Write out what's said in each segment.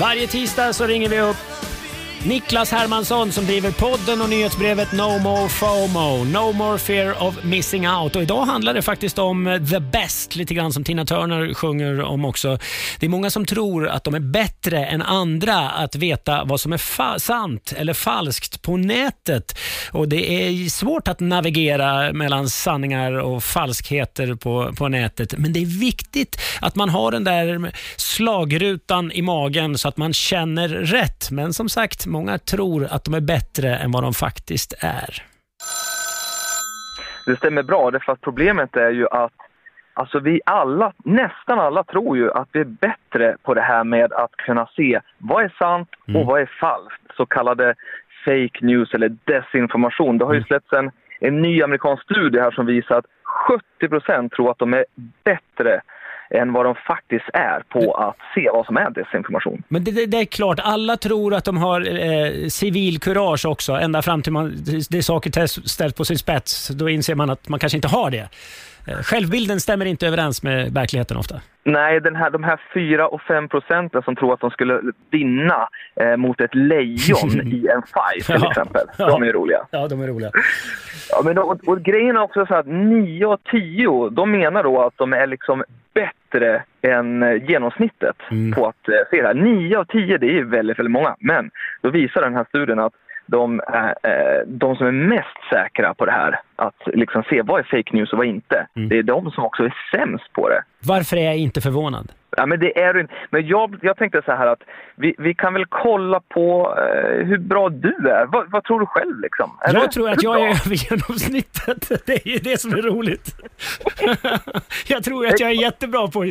Varje tisdag så ringer vi upp Niklas Hermansson som driver podden och nyhetsbrevet No More FOMO, No More Fear of Missing Out. Och idag handlar det faktiskt om eh, the best, lite grann som Tina Turner sjunger om också. Det är många som tror att de är bättre än andra att veta vad som är sant eller falskt på nätet. Och Det är svårt att navigera mellan sanningar och falskheter på, på nätet. Men det är viktigt att man har den där slagrutan i magen så att man känner rätt. Men som sagt, många tror att de är bättre än vad de faktiskt är. Det stämmer bra, därför att problemet är ju att Alltså vi alla, nästan alla tror ju att vi är bättre på det här med att kunna se vad är sant och mm. vad är falskt. Så kallade fake news eller desinformation. Det har ju mm. släppts en, en ny amerikansk studie här som visar att 70% tror att de är bättre än vad de faktiskt är på att se vad som är desinformation. Men det, det, det är klart, alla tror att de har eh, civilkurage också, ända fram till man, det är saker ställt på sin spets. Då inser man att man kanske inte har det. Eh, självbilden stämmer inte överens med verkligheten ofta. Nej, den här, de här 4 och 5 procenten som tror att de skulle vinna eh, mot ett lejon i en fight till ja, exempel. De är roliga. Ja, de är roliga. Ja, men och, och grejen är också så att 9 och 10, de menar då att de är liksom bättre än eh, genomsnittet mm. på att eh, se det här. 9 av 10, det är väldigt, väldigt många. Men då visar den här studien att de, eh, de som är mest säkra på det här, att liksom se vad är fake news och vad inte, mm. det är de som också är sämst på det. Varför är jag inte förvånad? Ja, men det är. Men jag, jag tänkte så här att vi, vi kan väl kolla på eh, hur bra du är. Vad, vad tror du själv liksom? Är jag tror att jag är över genomsnittet. Det är ju det som är roligt. jag tror att jag är jättebra på...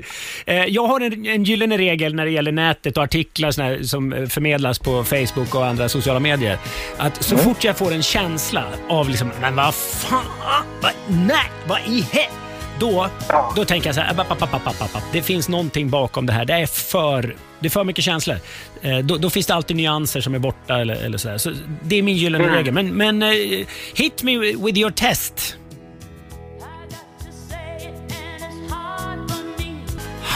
Eh, jag har en, en gyllene regel när det gäller nätet och artiklar såna som förmedlas på Facebook och andra sociala medier. Att så mm. fort jag får en känsla av liksom, men vad fan, vad, nej, vad i helvete då, då tänker jag så här, app, app, app, det finns någonting bakom det här. Det är för, det är för mycket känslor. Eh, då, då, finns det alltid nyanser som är borta eller, eller så, så Det är min gyllene mm. regel. Men, men uh, hit me with your test.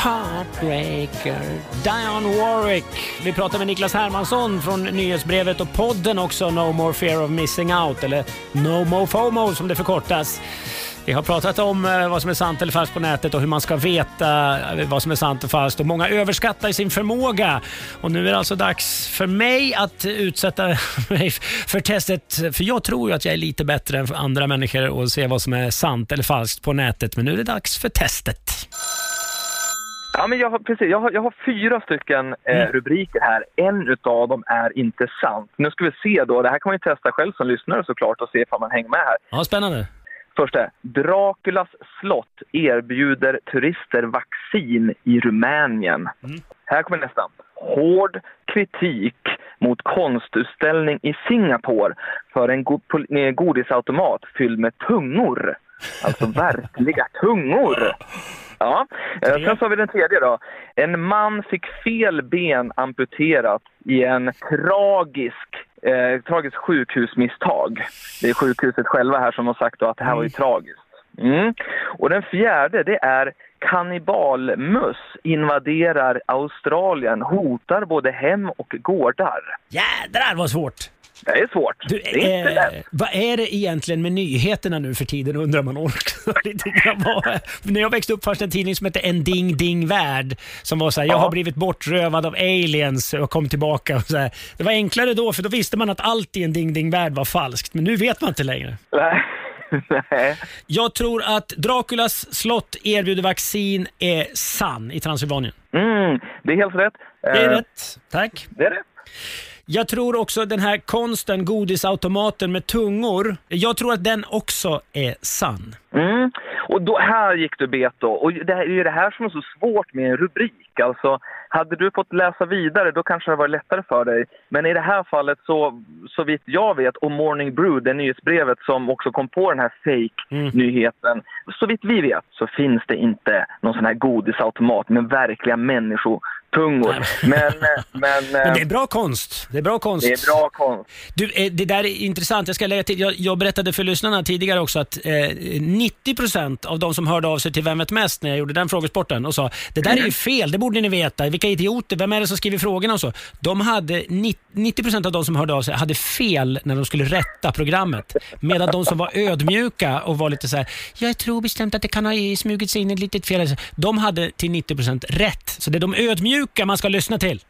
Heartbreaker, Dion Warwick. Vi pratar med Niklas Hermansson från nyhetsbrevet och podden också No More Fear of Missing Out, eller No More FOMO som det förkortas. Vi har pratat om eh, vad som är sant eller falskt på nätet och hur man ska veta eh, vad som är sant och falskt. Och många överskattar sin förmåga. Och nu är det alltså dags för mig att utsätta mig för testet. För jag tror ju att jag är lite bättre än andra människor och se vad som är sant eller falskt på nätet. Men nu är det dags för testet. Ja, men jag har, precis, jag har, jag har fyra stycken eh, mm. rubriker här. En av dem är inte sant. Nu ska vi se då. Det här kan man ju testa själv som lyssnare såklart och se om man hänger med här. Ja, spännande. Första, Draculas slott erbjuder turister vaccin i Rumänien. Mm. Här kommer nästa. Hård kritik mot konstutställning i Singapore för en godisautomat fylld med tungor. Alltså verkliga tungor. Ja. Eh, sen så har vi den tredje då. En man fick fel ben amputerat i en tragisk eh, tragiskt sjukhusmisstag. Det är sjukhuset själva här som har sagt att det här var ju tragiskt. Mm. Och den fjärde, det är kannibalmöss invaderar Australien, hotar både hem och gårdar. Jädrar vad svårt! Det är svårt. Du, det är inte eh, lätt. Vad är det egentligen med nyheterna nu för tiden undrar man också lite När jag växte upp fanns det en tidning som hette En Ding Ding Värld som var så här, jag har blivit bortrövad av aliens och kom tillbaka. Och så här. Det var enklare då för då visste man att allt i En Ding Ding Värld var falskt, men nu vet man inte längre. Nej. Nej. Jag tror att Draculas slott erbjuder vaccin är sann i Transylvanien. Mm, det är helt rätt. Det är uh, rätt. Tack. Det är rätt. Jag tror också den här konsten, godisautomaten med tungor, jag tror att den också är sann. Mm. Och då, här gick du bet då. Och det är ju det här som är så svårt med en rubrik. Alltså, hade du fått läsa vidare då kanske det var lättare för dig. Men i det här fallet så, så vitt jag vet, och Morning Brew, det nyhetsbrevet som också kom på den här fake-nyheten. Mm. Så vitt vi vet så finns det inte någon sån här godisautomat med verkliga människor tungor. Men, eh, men, men det är bra konst. Det är bra konst. Det är bra konst. Du, eh, det där är intressant. Jag ska lägga till. Jag, jag berättade för lyssnarna tidigare också att eh, 90% av de som hörde av sig till Vem vet mest när jag gjorde den frågesporten och sa det där är ju fel, det borde ni veta. Vilka idioter, vem är det som skriver frågorna och så. De hade, 90% av de som hörde av sig hade fel när de skulle rätta programmet. Medan de som var ödmjuka och var lite så här, jag tror bestämt att det kan ha smugit sig in ett litet fel. De hade till 90% rätt. Så det är de ödmjuka mjuka man ska lyssna till?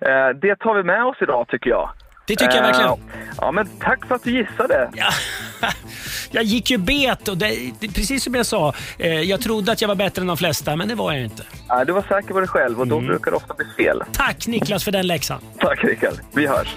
Eh, det tar vi med oss idag tycker jag. Det tycker jag verkligen. Eh, ja, men tack för att du gissade. Ja. Jag gick ju bet och det, precis som jag sa, eh, jag trodde att jag var bättre än de flesta, men det var jag inte. Ja, du var säker på dig själv och då mm. brukar det ofta bli fel. Tack Niklas för den läxan. Tack Rickard. Vi hörs.